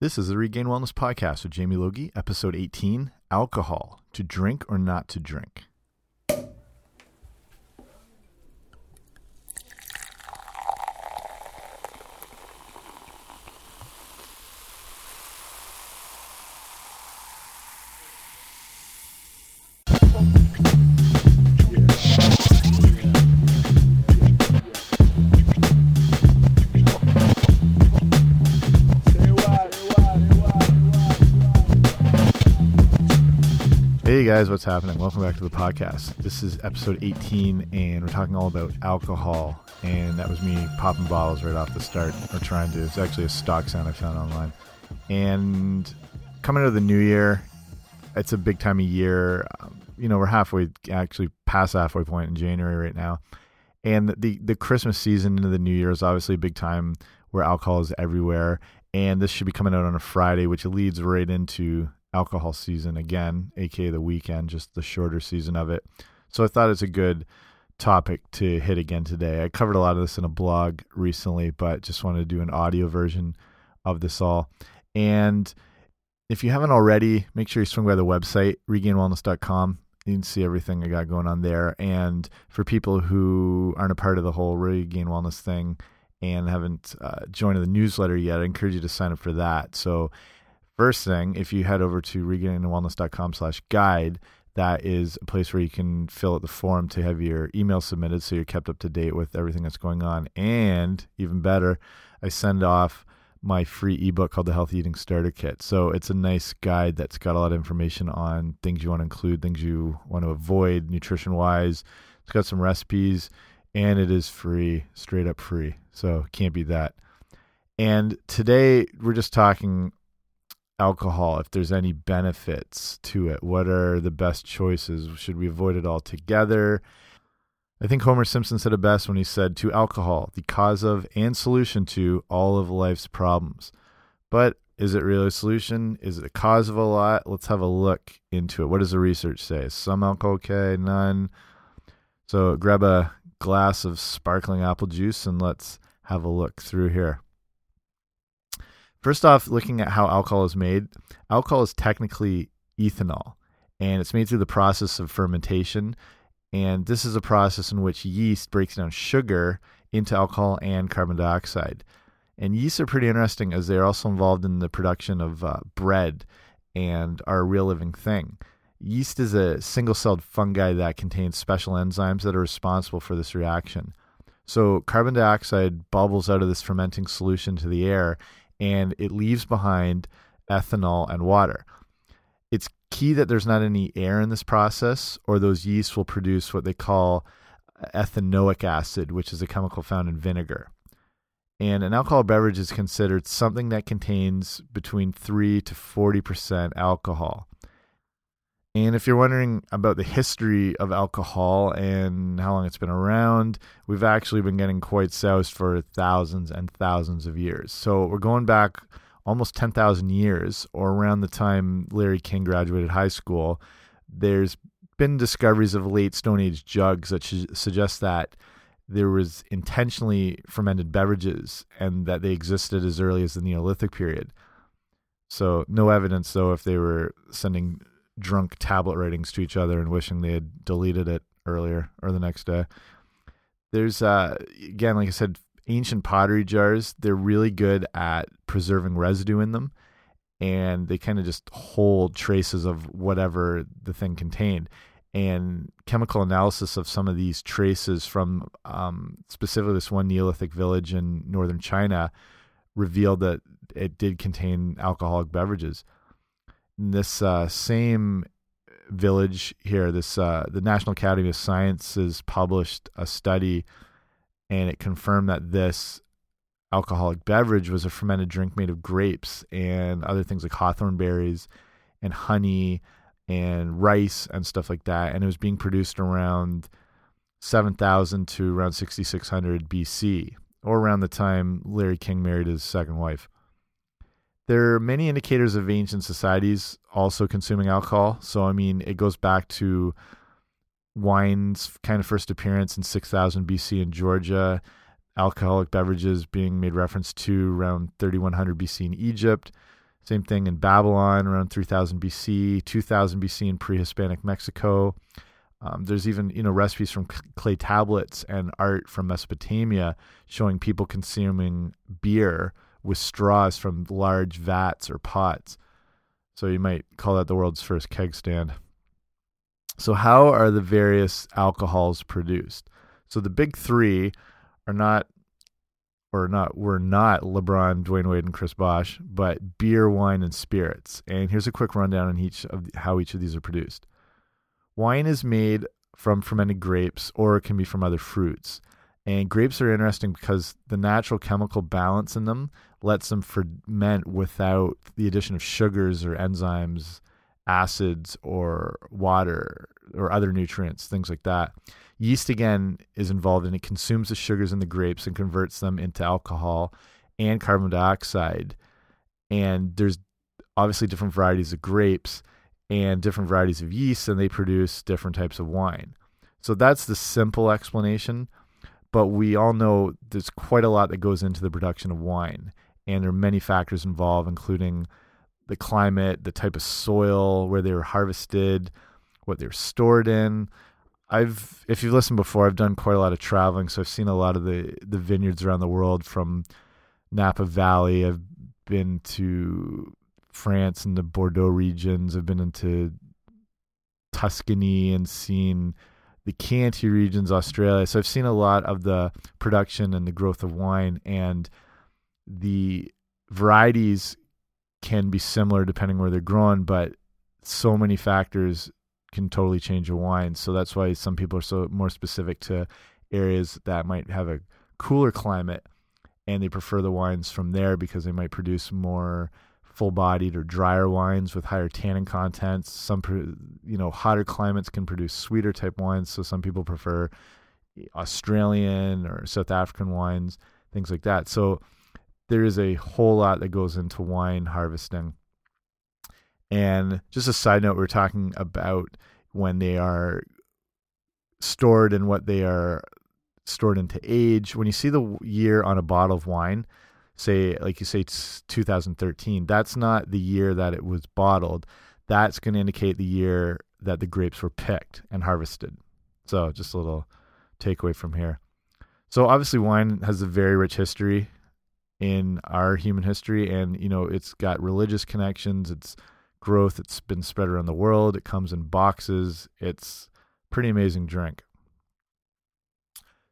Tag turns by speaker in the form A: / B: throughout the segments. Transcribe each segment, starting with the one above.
A: This is the Regained Wellness Podcast with Jamie Logie, episode 18 Alcohol to Drink or Not to Drink. Guys, what's happening? Welcome back to the podcast. This is episode 18, and we're talking all about alcohol. And that was me popping bottles right off the start, or trying to. It's actually a stock sound I found online. And coming to the new year, it's a big time of year. Um, you know, we're halfway, actually past halfway point in January right now. And the the Christmas season into the new year is obviously a big time where alcohol is everywhere. And this should be coming out on a Friday, which leads right into alcohol season again, aka the weekend, just the shorter season of it. So I thought it's a good topic to hit again today. I covered a lot of this in a blog recently, but just wanted to do an audio version of this all. And if you haven't already, make sure you swing by the website, regainedwellness.com. You can see everything I got going on there. And for people who aren't a part of the whole Regained Wellness thing and haven't uh, joined the newsletter yet, I encourage you to sign up for that. So First thing, if you head over to regainedwellness.com slash guide, that is a place where you can fill out the form to have your email submitted so you're kept up to date with everything that's going on. And even better, I send off my free ebook called the Healthy Eating Starter Kit. So it's a nice guide that's got a lot of information on things you want to include, things you want to avoid nutrition wise. It's got some recipes and it is free, straight up free. So can't be that. And today we're just talking alcohol if there's any benefits to it what are the best choices? Should we avoid it altogether? I think homer simpson said it best when he said to alcohol the cause of and solution to all of life's problems. But is it really a solution? Is it a cause of a lot? Let's have a look into it. What does the research say? Is some alcohol okay? None. So grab a glass of sparkling apple juice and let's have a look through here First off, looking at how alcohol is made, alcohol is technically ethanol, and it's made through the process of fermentation. And this is a process in which yeast breaks down sugar into alcohol and carbon dioxide. And yeasts are pretty interesting as they're also involved in the production of uh, bread and are a real living thing. Yeast is a single celled fungi that contains special enzymes that are responsible for this reaction. So, carbon dioxide bubbles out of this fermenting solution to the air and it leaves behind ethanol and water. It's key that there's not any air in this process, or those yeasts will produce what they call ethanoic acid, which is a chemical found in vinegar. And an alcohol beverage is considered something that contains between 3 to 40% alcohol. And if you're wondering about the history of alcohol and how long it's been around, we've actually been getting quite soused for thousands and thousands of years. So we're going back almost 10,000 years, or around the time Larry King graduated high school. There's been discoveries of late Stone Age jugs that suggest that there was intentionally fermented beverages and that they existed as early as the Neolithic period. So no evidence, though, if they were sending drunk tablet writings to each other and wishing they had deleted it earlier or the next day. There's uh again, like I said, ancient pottery jars. They're really good at preserving residue in them, and they kind of just hold traces of whatever the thing contained. And chemical analysis of some of these traces from um, specifically this one Neolithic village in northern China revealed that it did contain alcoholic beverages this uh, same village here, this uh, the National Academy of Sciences published a study, and it confirmed that this alcoholic beverage was a fermented drink made of grapes and other things like hawthorn berries and honey and rice and stuff like that, and it was being produced around 7000 to around 6600 BC, or around the time Larry King married his second wife. There are many indicators of ancient societies also consuming alcohol. So, I mean, it goes back to wine's kind of first appearance in 6000 BC in Georgia, alcoholic beverages being made reference to around 3100 BC in Egypt. Same thing in Babylon around 3000 BC, 2000 BC in pre-Hispanic Mexico. Um, there's even you know recipes from clay tablets and art from Mesopotamia showing people consuming beer with straws from large vats or pots. So you might call that the world's first keg stand. So how are the various alcohols produced? So the big three are not or not were not LeBron, Dwyane Wade, and Chris Bosh, but beer, wine, and spirits. And here's a quick rundown on each of how each of these are produced. Wine is made from fermented grapes, or it can be from other fruits. And grapes are interesting because the natural chemical balance in them lets them ferment without the addition of sugars or enzymes, acids, or water or other nutrients, things like that. Yeast again is involved and it consumes the sugars in the grapes and converts them into alcohol and carbon dioxide. And there's obviously different varieties of grapes and different varieties of yeast, and they produce different types of wine. So that's the simple explanation. But we all know there's quite a lot that goes into the production of wine, and there are many factors involved, including the climate, the type of soil, where they were harvested, what they're stored in, I've if you've listened before, I've done quite a lot of traveling, so I've seen a lot of the the vineyards around the world from Napa Valley. I've been to France and the Bordeaux regions. I've been into Tuscany and seen the Chianti regions, Australia. So I've seen a lot of the production and the growth of wine, and the varieties can be similar depending where they're grown, but so many factors can totally change a wine. So that's why some people are so more specific to areas that might have a cooler climate and they prefer the wines from there because they might produce more full-bodied or drier wines with higher tannin contents. Some you know, hotter climates can produce sweeter type wines, so some people prefer eh, Australian or South African wines, things like that. So there is a whole lot that goes into wine harvesting. And just a side note, we're talking about when they are stored and what they are stored into age. When you see the year on a bottle of wine, say like you say it's 2013, that's not the year that it was bottled. That's going to indicate the year that the grapes were picked and harvested. So just a little takeaway from here. So obviously wine has a very rich history in our human history and you know it's got religious connections, it's growth. It's been spread around the world. It comes in boxes. It's pretty amazing drink.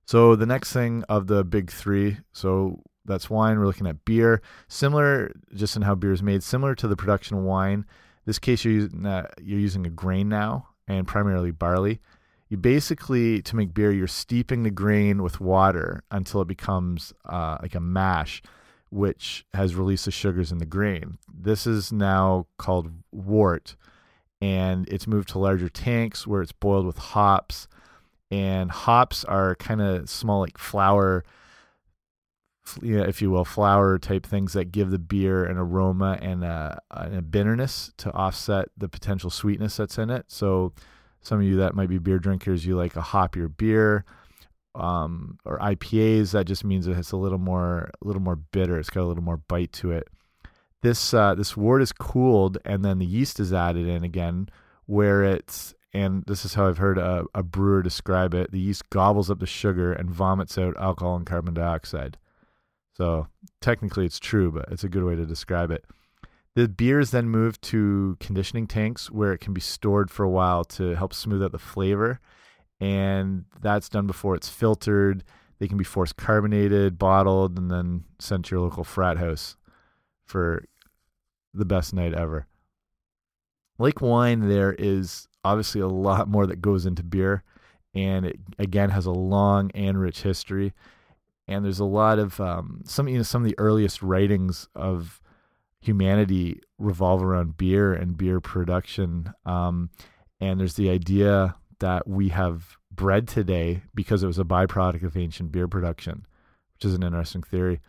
A: So the next thing of the big three, so that's wine. We're looking at beer, similar just in how beer is made, similar to the production of wine. This case you're using, uh, you're using a grain now, and primarily barley. You basically to make beer, you're steeping the grain with water until it becomes uh, like a mash which has released the sugars in the grain. This is now called wort, and it's moved to larger tanks where it's boiled with hops. And hops are kind of small, like flour, yeah, if you will, flour type things that give the beer an aroma and a, a bitterness to offset the potential sweetness that's in it. So, some of you that might be beer drinkers, you like a hoppier beer um, or IPAs, that just means it's a little more a little more bitter. It's got a little more bite to it. This uh, this wort is cooled, and then the yeast is added in again, where it's and this is how I've heard a, a brewer describe it. The yeast gobbles up the sugar and vomits out alcohol and carbon dioxide. So technically, it's true, but it's a good way to describe it. The beer is then moved to conditioning tanks where it can be stored for a while to help smooth out the flavor and that's done before it's filtered. They can be force carbonated, bottled, and then sent to your local frat house for the best night ever. Like wine, there is obviously a lot more that goes into beer, and it again has a long and rich history. And there's a lot of um, some you know some of the earliest writings of humanity revolve around beer and beer production. Um, and there's the idea that we have bread today because it was a byproduct of ancient beer production, which is an interesting theory.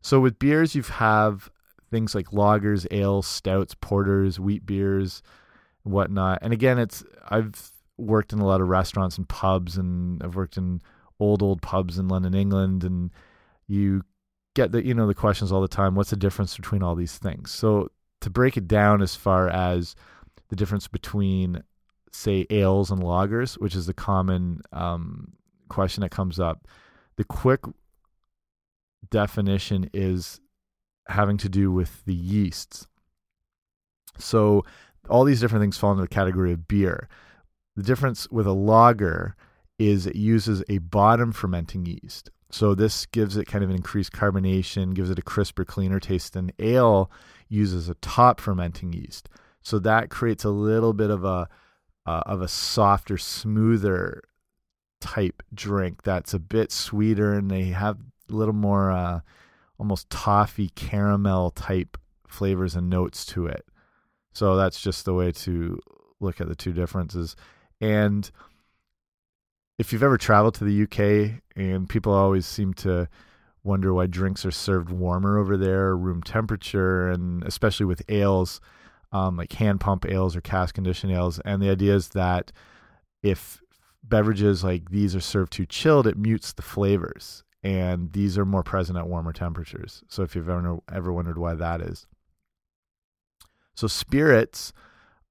A: So with beers, you have things like lagers, ales, stouts, porters, wheat beers, whatnot. And again, it's I've worked in a lot of restaurants and pubs, and I've worked in old old pubs in London, England, and you get the you know the questions all the time. What's the difference between all these things? So to break it down as far as the difference between, say, ales and lagers, which is the common um, question that comes up, the quick definition is having to do with the yeasts. So all these different things fall into the category of beer. The difference with a lager is it uses a bottom fermenting yeast. So this gives it kind of an increased carbonation, gives it a crisper, cleaner taste. And ale uses a top fermenting yeast. So that creates a little bit of a uh, of a softer, smoother type drink that's a bit sweeter and they have a little more uh, almost toffee caramel type flavors and notes to it. So that's just the way to look at the two differences. And if you've ever traveled to the UK, and people always seem to wonder why drinks are served warmer over there, room temperature, and especially with ales, um, like hand pump ales or cask conditioned ales. And the idea is that if beverages like these are served too chilled, it mutes the flavors, and these are more present at warmer temperatures. So if you've ever ever wondered why that is, so spirits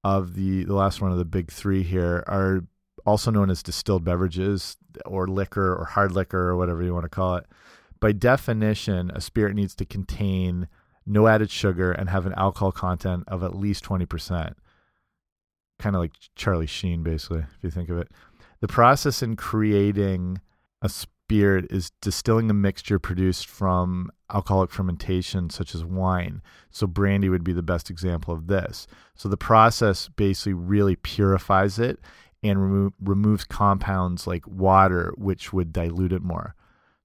A: of the the last one of the big three here are also known as distilled beverages or liquor or hard liquor or whatever you want to call it. By definition, a spirit needs to contain no added sugar and have an alcohol content of at least 20%. Kind of like Charlie Sheen, basically, if you think of it. The process in creating a spirit is distilling a mixture produced from alcoholic fermentation, such as wine. So, brandy would be the best example of this. So, the process basically really purifies it and remo removes compounds like water, which would dilute it more.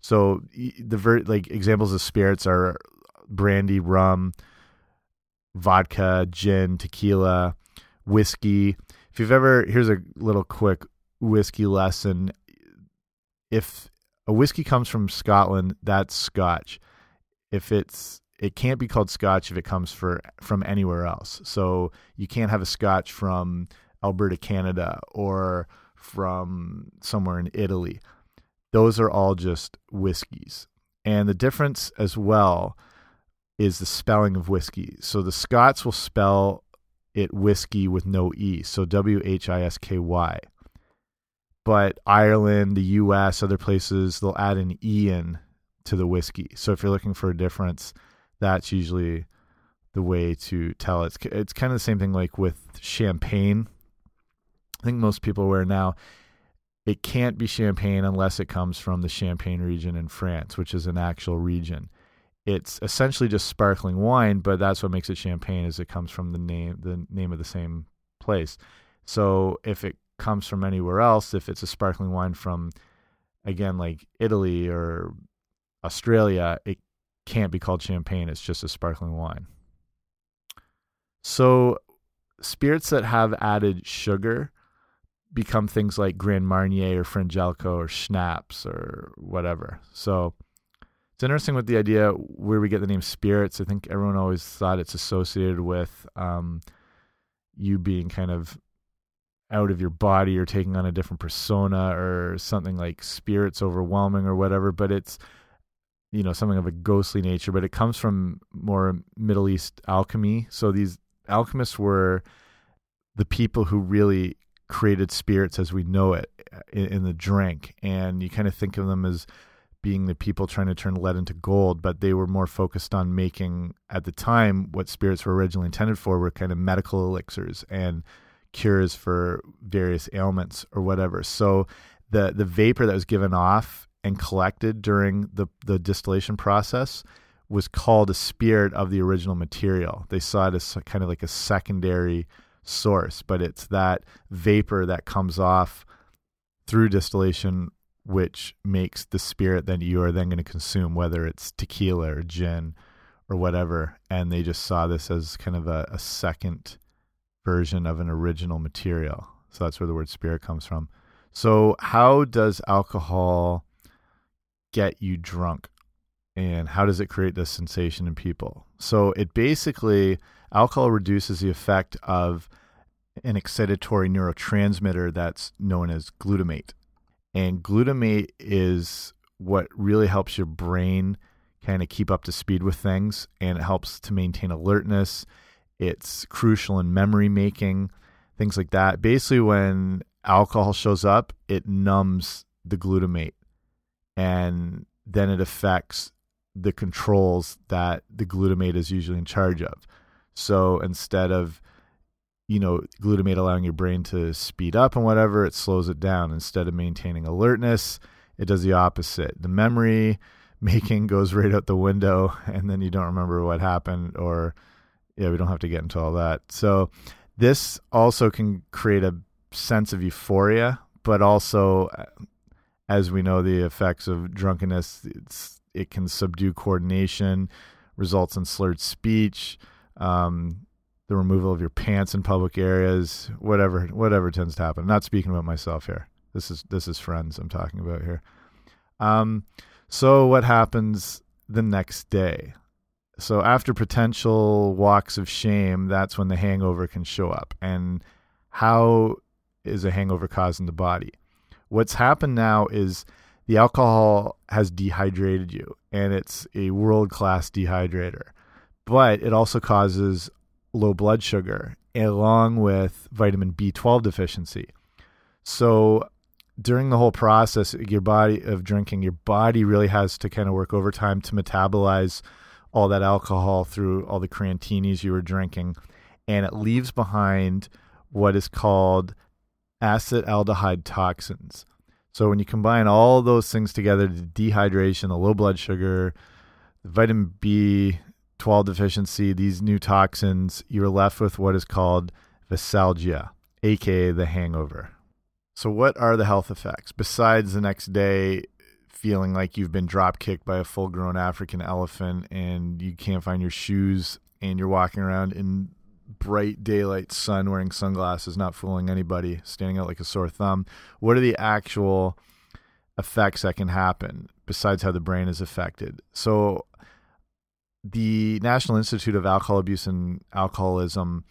A: So, the ver like examples of spirits are brandy, rum, vodka, gin, tequila, whiskey. If you've ever, here's a little quick whiskey lesson. If a whiskey comes from Scotland, that's Scotch. If it's it can't be called Scotch if it comes for from anywhere else. So you can't have a Scotch from Alberta, Canada, or from somewhere in Italy. Those are all just whiskeys. And the difference as well is the spelling of whiskey. So the Scots will spell it whiskey with no E, so W H I S K Y but Ireland, the U.S., other places, they'll add an E in to the whiskey. So if you're looking for a difference, that's usually the way to tell. It's it's kind of the same thing like with champagne. I think most people wear now. It can't be champagne unless it comes from the Champagne region in France, which is an actual region. It's essentially just sparkling wine, but that's what makes it champagne is it comes from the name the name of the same place. So if it comes from anywhere else, if it's a sparkling wine from, again, like Italy or Australia, it can't be called champagne. It's just a sparkling wine. So, spirits that have added sugar become things like Grand Marnier or Frangelico or Schnapps or whatever. So, it's interesting with the idea where we get the name spirits. I think everyone always thought it's associated with um, you being kind of out of your body or taking on a different persona or something like spirits overwhelming or whatever but it's you know something of a ghostly nature but it comes from more middle east alchemy so these alchemists were the people who really created spirits as we know it uh, in, in the drink and you kind of think of them as being the people trying to turn lead into gold, but they were more focused on making, at the time, what spirits were originally intended for were kind of medical elixirs and cures for various ailments or whatever. So the the vapor that was given off and collected during the the distillation process was called a spirit of the original material. They saw it as kind of like a secondary source, but it's that vapor that comes off through distillation which makes the spirit that you are then going to consume, whether it's tequila or gin or whatever. And they just saw this as kind of a, a second version of an original material. So that's where the word spirit comes from. So, how does alcohol get you drunk? And how does it create this sensation in people? So, it basically, alcohol reduces the effect of an excitatory neurotransmitter that's known as glutamate. And glutamate is what really helps your brain kind of keep up to speed with things and it helps to maintain alertness It's crucial in memory making, things like that. Basically, when alcohol shows up, it numbs the glutamate and then it affects the controls that the glutamate is usually in charge of. So instead of you know glutamate allowing your brain to speed up and whatever, it slows it down. Instead of maintaining alertness, it does the opposite. The memory making goes right out the window, and then you don't remember what happened. Or yeah, we don't have to get into all that. So this also can create a sense of euphoria, but also uh, as we know, the effects of drunkenness, it can subdue coordination, results in slurred speech, um, the removal of your pants in public areas, whatever, whatever tends to happen. I'm not speaking about myself here. This is this is friends I'm talking about here. Um, so what happens the next day? So after potential walks of shame, that's when the hangover can show up. And how is a hangover caused in the body? What's happened now is the alcohol has dehydrated you, and it's a world class dehydrator. But it also causes low blood sugar along with vitamin B12 deficiency. So during the whole process, your body of drinking, your body really has to kind of work overtime to metabolize all that alcohol through all the crantinis you were drinking, and it leaves behind what is called acetaldehyde toxins. So when you combine all those things together, the dehydration, the low blood sugar, the vitamin B12 deficiency, these new toxins, you're left with what is called veisalgia, aka the hangover. So what are the health effects besides the next day feeling like you've been drop kicked by a full grown African elephant and you can't find your shoes and you're walking around in bright daylight sun wearing sunglasses, not fooling anybody, standing out like a sore thumb. What are the actual effects that can happen besides how the brain is affected? So, the National Institute of Alcohol Abuse and Alcoholism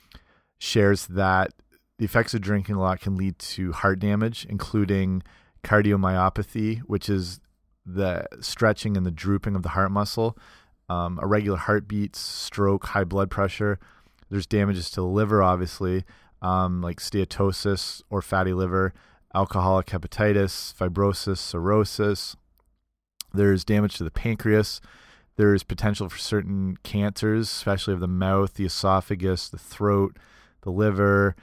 A: shares that the effects of drinking a lot can lead to heart damage, including cardiomyopathy, which is the stretching and the drooping of the heart muscle, um, irregular heartbeats, stroke, high blood pressure there's damages to the liver, obviously, um, like steatosis or fatty liver, alcoholic hepatitis, fibrosis, cirrhosis. There's damage to the pancreas. There's potential for certain cancers, especially of the mouth, the esophagus, the throat, the liver.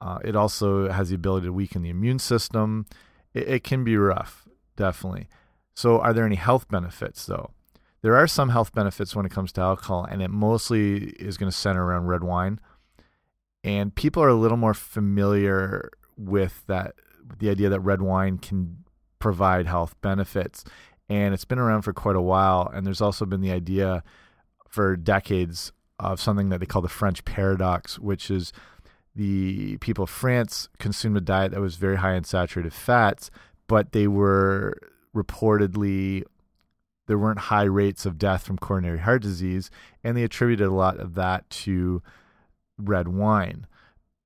A: Uh, it also has the ability to weaken the immune system. It, it can be rough, definitely. So, are there any health benefits, though? There are some health benefits when it comes to alcohol, and it mostly is going to center around red wine. And people are a little more familiar with that, the idea that red wine can provide health benefits. And it's been around for quite a while. And there's also been the idea for decades of something that they call the French paradox, which is the people of France consumed a diet that was very high in saturated fats, but they were reportedly there weren't high rates of death from coronary heart disease, and they attributed a lot of that to red wine.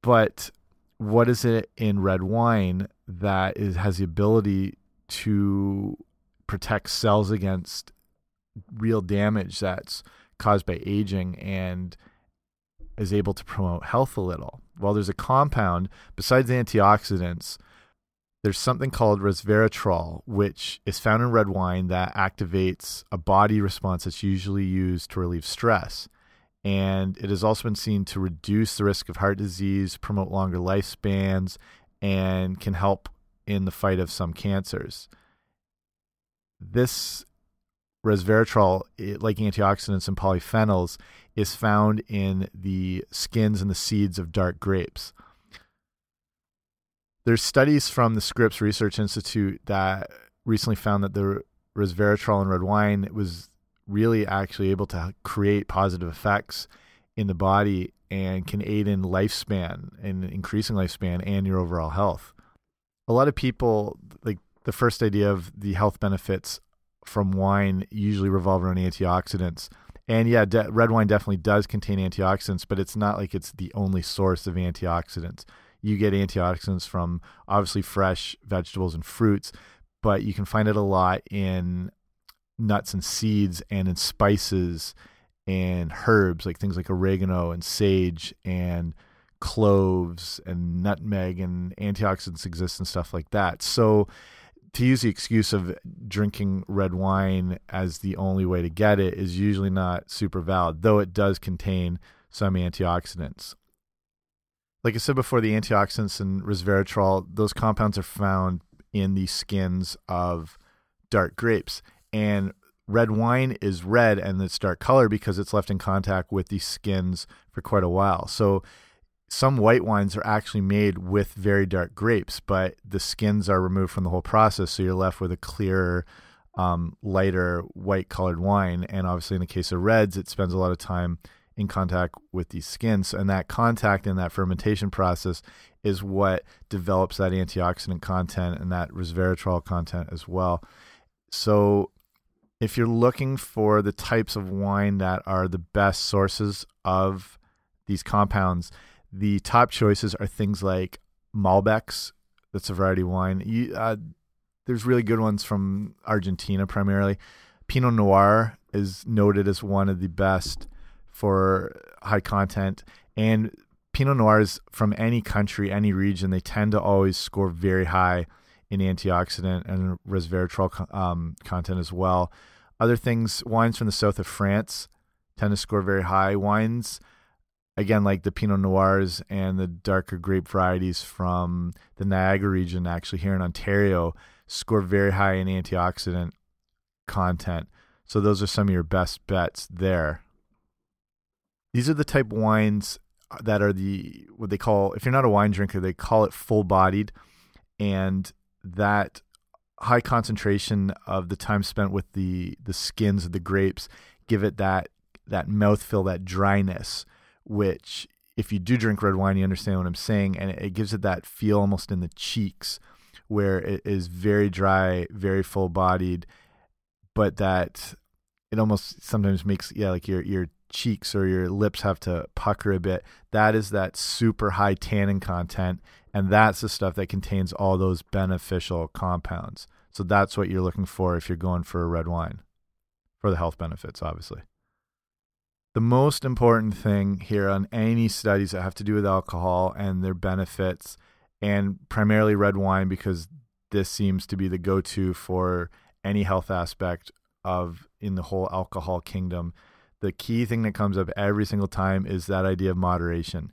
A: But what is it in red wine that is, has the ability to protect cells against real damage that's caused by aging and is able to promote health a little? Well, there's a compound besides antioxidants there's something called resveratrol, which is found in red wine that activates a body response that's usually used to relieve stress. And it has also been seen to reduce the risk of heart disease, promote longer lifespans, and can help in the fight of some cancers. This resveratrol, eh, like antioxidants and polyphenols, is found in the skins and the seeds of dark grapes there's studies from the Scripps Research Institute that recently found that the resveratrol in red wine was really actually able to create positive effects in the body and can aid in lifespan and increasing lifespan and your overall health. A lot of people like the first idea of the health benefits from wine usually revolve around antioxidants. And yeah, red wine definitely does contain antioxidants, but it's not like it's the only source of antioxidants you get antioxidants from obviously fresh vegetables and fruits, but you can find it a lot in nuts and seeds and in spices and herbs like things like oregano and sage and cloves and nutmeg and antioxidants exist and stuff like that. So to use the excuse of drinking red wine as the only way to get it is usually not super valid, though it does contain some antioxidants. Like I said before, the antioxidants and resveratrol, those compounds are found in the skins of dark grapes. And red wine is red and it's dark color because it's left in contact with the skins for quite a while. So some white wines are actually made with very dark grapes, but the skins are removed from the whole process, so you're left with a clearer, um, lighter white colored wine. And obviously, in the case of reds, it spends a lot of time in contact with these skins, and that contact in that fermentation process is what develops that antioxidant content and that resveratrol content as well. So, if you're looking for the types of wine that are the best sources of these compounds, the top choices are things like Malbecs. That's a variety wine. You, uh, there's really good ones from Argentina primarily. Pinot Noir is noted as one of the best for high content. And Pinot Noirs from any country, any region, they tend to always score very high in antioxidant and resveratrol um, content as well. Other things, wines from the south of France tend to score very high. Wines again, like the Pinot Noirs and the darker grape varieties from the Niagara region, actually here in Ontario, score very high in antioxidant content. So those are some of your best bets there. These are the type wines that are the what they call if you're not a wine drinker, they call it full bodied and that high concentration of the time spent with the the skins of the grapes give it that that mouthfeel, that dryness which if you do drink red wine, you understand what I'm saying, and it gives it that feel almost in the cheeks, where it is very dry, very full bodied, but that it almost sometimes makes yeah like your your cheeks or your lips have to pucker a bit. That is that super high tannin content, and that's the stuff that contains all those beneficial compounds. So that's what you're looking for if you're going for a red wine, for the health benefits, obviously the most important thing here on any studies that have to do with alcohol and their benefits, and primarily red wine, because this seems to be the go to for any health aspect of in the whole alcohol kingdom. The key thing that comes up every single time is that idea of moderation.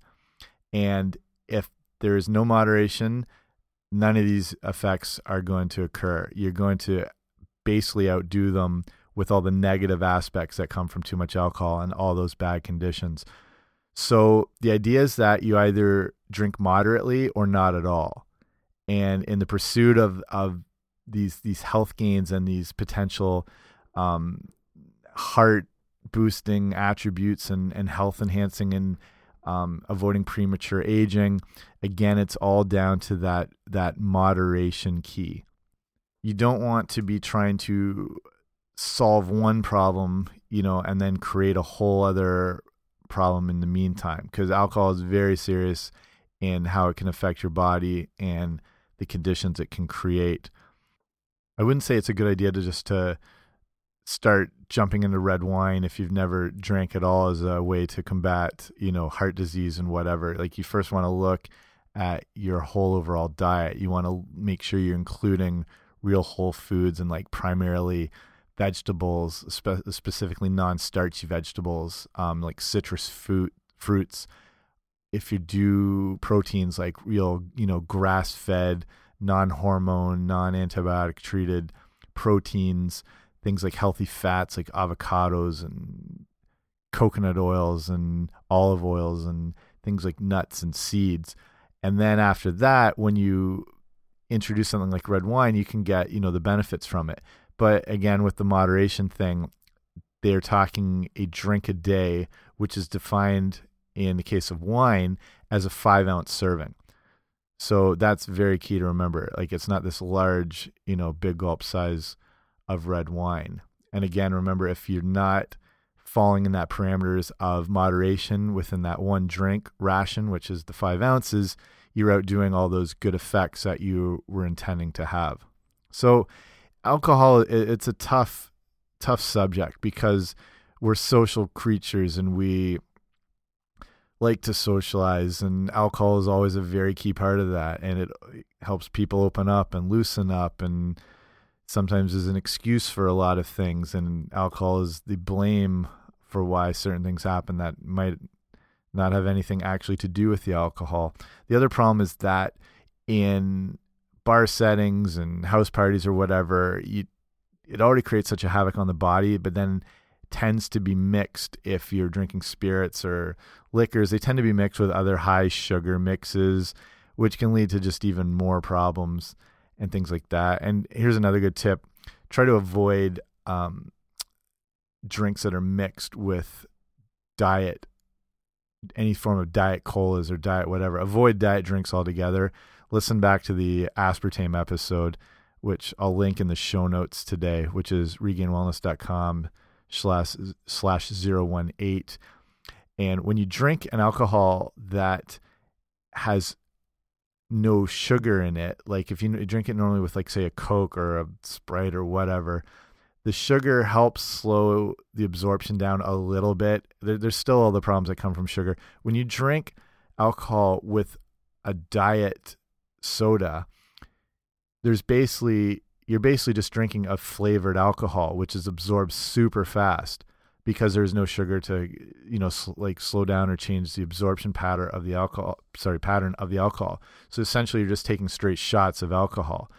A: And if there is no moderation, none of these effects are going to occur. You're going to basically outdo them with all the negative aspects that come from too much alcohol and all those bad conditions. So the idea is that you either drink moderately or not at all. And in the pursuit of of these these health gains and these potential um, heart boosting attributes and, and health enhancing and um, avoiding premature aging, again, it's all down to that that moderation key. You don't want to be trying to solve one problem, you know, and then create a whole other problem in the meantime because alcohol is very serious in how it can affect your body and the conditions it can create. I wouldn't say it's a good idea to just to start jumping into red wine if you've never drank at all as a way to combat, you know, heart disease and whatever. Like you first want to look at your whole overall diet. You want to make sure you're including real whole foods and like primarily vegetables, spe- specifically non-starchy vegetables, um, like citrus fruit fruits. If you do proteins like real, you know, grass-fed, non-hormone, non-antibiotic treated proteins, things like healthy fats like avocados and coconut oils and olive oils and things like nuts and seeds. And then after that, when you introduce something like red wine, you can get, you know, the benefits from it. But again, with the moderation thing, they're talking a drink a day, which is defined in the case of wine as a five ounce serving. So that's very key to remember. Like it's not this large, you know, big gulp size of red wine. And again, remember if you're not falling in that parameters of moderation within that one drink ration, which is the five ounces, you're outdoing all those good effects that you were intending to have. So alcohol it's a tough tough subject because we're social creatures and we like to socialize and alcohol is always a very key part of that and it helps people open up and loosen up and sometimes is an excuse for a lot of things and alcohol is the blame for why certain things happen that might not have anything actually to do with the alcohol. The other problem is that in bar settings and house parties or whatever, you, it already creates such a havoc on the body, but then tends to be mixed if you're drinking spirits or liquors. They tend to be mixed with other high sugar mixes, which can lead to just even more problems and things like that. And here's another good tip try to avoid um, drinks that are mixed with diet any form of diet colas or diet whatever. Avoid diet drinks altogether. Listen back to the aspartame episode, which I'll link in the show notes today, which is regainedwellness.com slash slash zero one eight. And when you drink an alcohol that has no sugar in it, like if you drink it normally with like say a Coke or a Sprite or whatever, the sugar helps slow the absorption down a little bit. There, there's still all the problems that come from sugar. When you drink alcohol with a diet soda, there's basically you're basically just drinking a flavored alcohol, which is absorbed super fast because there's no sugar to you know sl like slow down or change the absorption pattern of the alcohol. Sorry, pattern of the alcohol. So essentially, you're just taking straight shots of alcohol,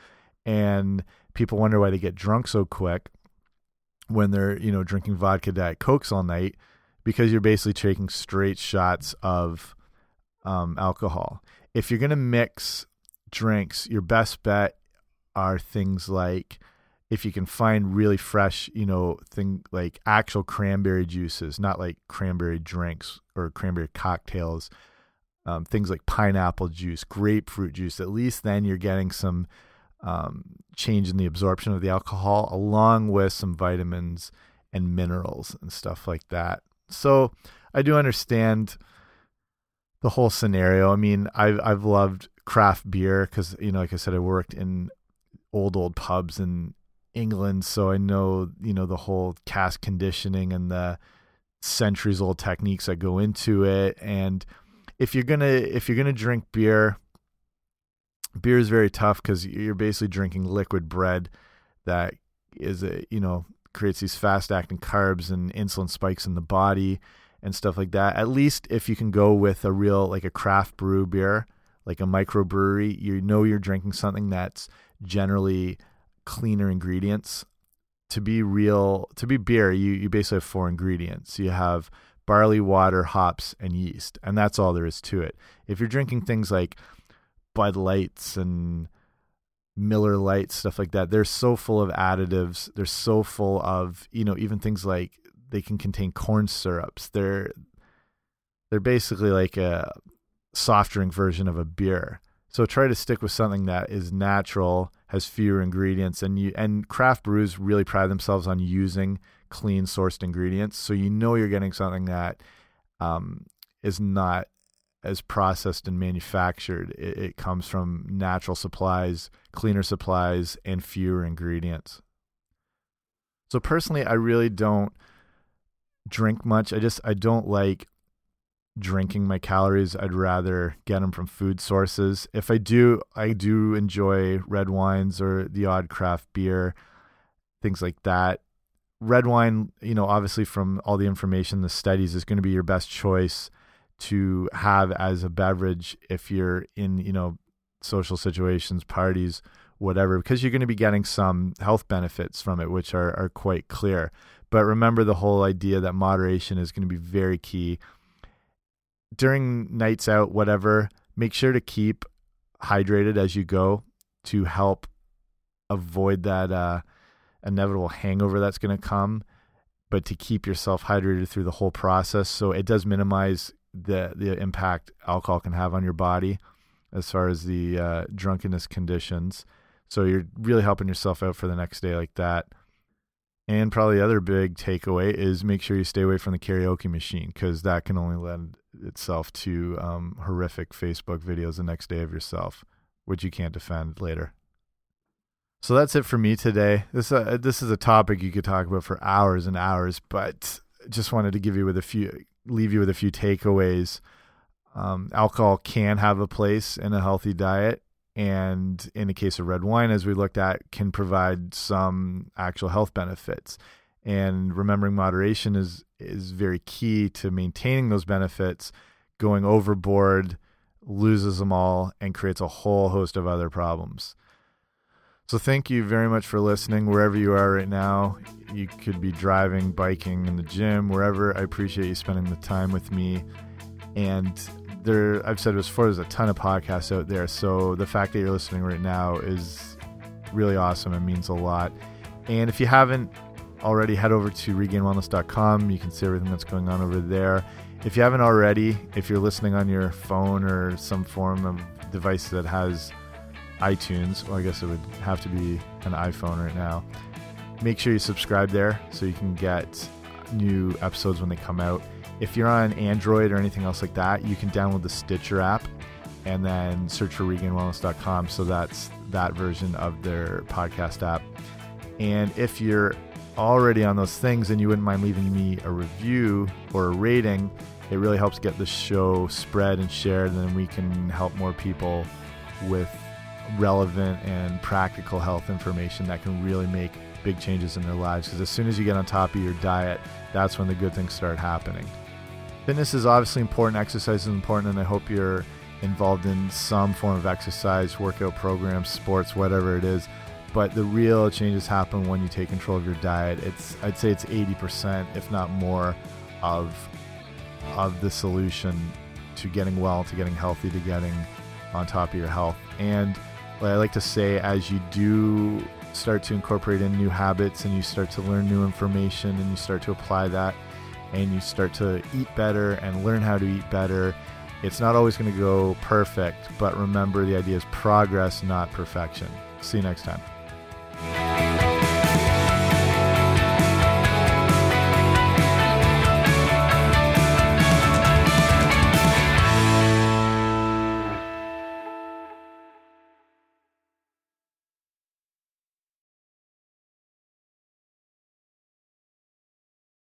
A: and people wonder why they get drunk so quick when they're you know drinking vodka diet cokes all night because you're basically taking straight shots of um, alcohol. If you're gonna mix drinks, your best bet are things like if you can find really fresh, you know, thing like actual cranberry juices, not like cranberry drinks or cranberry cocktails. Um, things like pineapple juice, grapefruit juice. At least then you're getting some um, change in the absorption of the alcohol, along with some vitamins and minerals and stuff like that. So I do understand the whole scenario. I mean, I've I've loved craft beer because you know, like I said, I worked in old old pubs in England, so I know you know the whole cask conditioning and the centuries old techniques that go into it. And if you're gonna if you're gonna drink beer, beer is very tough because you're basically drinking liquid bread that is a you know creates these fast acting carbs and insulin spikes in the body and stuff like that. At least if you can go with a real like a craft brew beer, like a microbrewery, you know you're drinking something that's generally cleaner ingredients. To be real, to be beer, you you basically have four ingredients. You have barley, water, hops, and yeast, and that's all there is to it. If you're drinking things like Bud Lights and Miller Lights, stuff like that. They're so full of additives. They're so full of, you know, even things like they can contain corn syrups. They're they're basically like a soft drink version of a beer. So try to stick with something that is natural, has fewer ingredients, and you and craft brews really pride themselves on using clean sourced ingredients. So you know you're getting something that um, is not as processed and manufactured. It, it, comes from natural supplies, cleaner supplies, and fewer ingredients. So personally, I really don't drink much. I just I don't like drinking my calories. I'd rather get them from food sources. If I do, I do enjoy red wines or the odd craft beer, things like that. Red wine, you know, obviously from all the information, the studies is going to be your best choice to have as a beverage if you're in you know social situations parties whatever because you're going to be getting some health benefits from it which are are quite clear but remember the whole idea that moderation is going to be very key during nights out whatever make sure to keep hydrated as you go to help avoid that uh, inevitable hangover that's going to come but to keep yourself hydrated through the whole process so it does minimize the the impact alcohol can have on your body as far as the uh, drunkenness conditions. So you're really helping yourself out for the next day like that. And probably the other big takeaway is make sure you stay away from the karaoke machine because that can only lend itself to um, horrific Facebook videos the next day of yourself, which you can't defend later. So that's it for me today. This uh, this is a topic you could talk about for hours and hours, but just wanted to give you with a few, leave you with a few takeaways. Um, alcohol can have a place in a healthy diet, and in the case of red wine, as we looked at, can provide some actual health benefits. And remembering moderation is is very key to maintaining those benefits. Going overboard loses them all and creates a whole host of other problems. So thank you very much for listening wherever you are right now. You could be driving, biking, in the gym, wherever. I appreciate you spending the time with me. And there, I've said before, there's a ton of podcasts out there. So the fact that you're listening right now is really awesome. It means a lot. And if you haven't already, head over to regainedwellness.com. You can see everything that's going on over there. If you haven't already, if you're listening on your phone or some form of device that has iTunes, well, I guess it would have to be an iPhone right now. Make sure you subscribe there so you can get new episodes when they come out. If you're on Android or anything else like that, you can download the Stitcher app and then search for regainedwellness.com. So that's that version of their podcast app. And if you're already on those things and you wouldn't mind leaving me a review or a rating, it really helps get the show spread and shared, and then we can help more people with relevant and practical health information that can really make big changes in their lives. Because as soon as you get on top of your diet, that's when the good things start happening. Fitness is obviously important, exercise is important, and I hope you're involved in some form of exercise, workout programs, sports, whatever it is. But the real changes happen when you take control of your diet. It's I'd say it's 80%, if not more, of of the solution to getting well, to getting healthy, to getting on top of your health. And what I like to say, as you do start to incorporate in new habits and you start to learn new information and you start to apply that and you start to eat better and learn how to eat better, it's not always going to go perfect, but remember the idea is progress, not perfection. See you next time. Bye.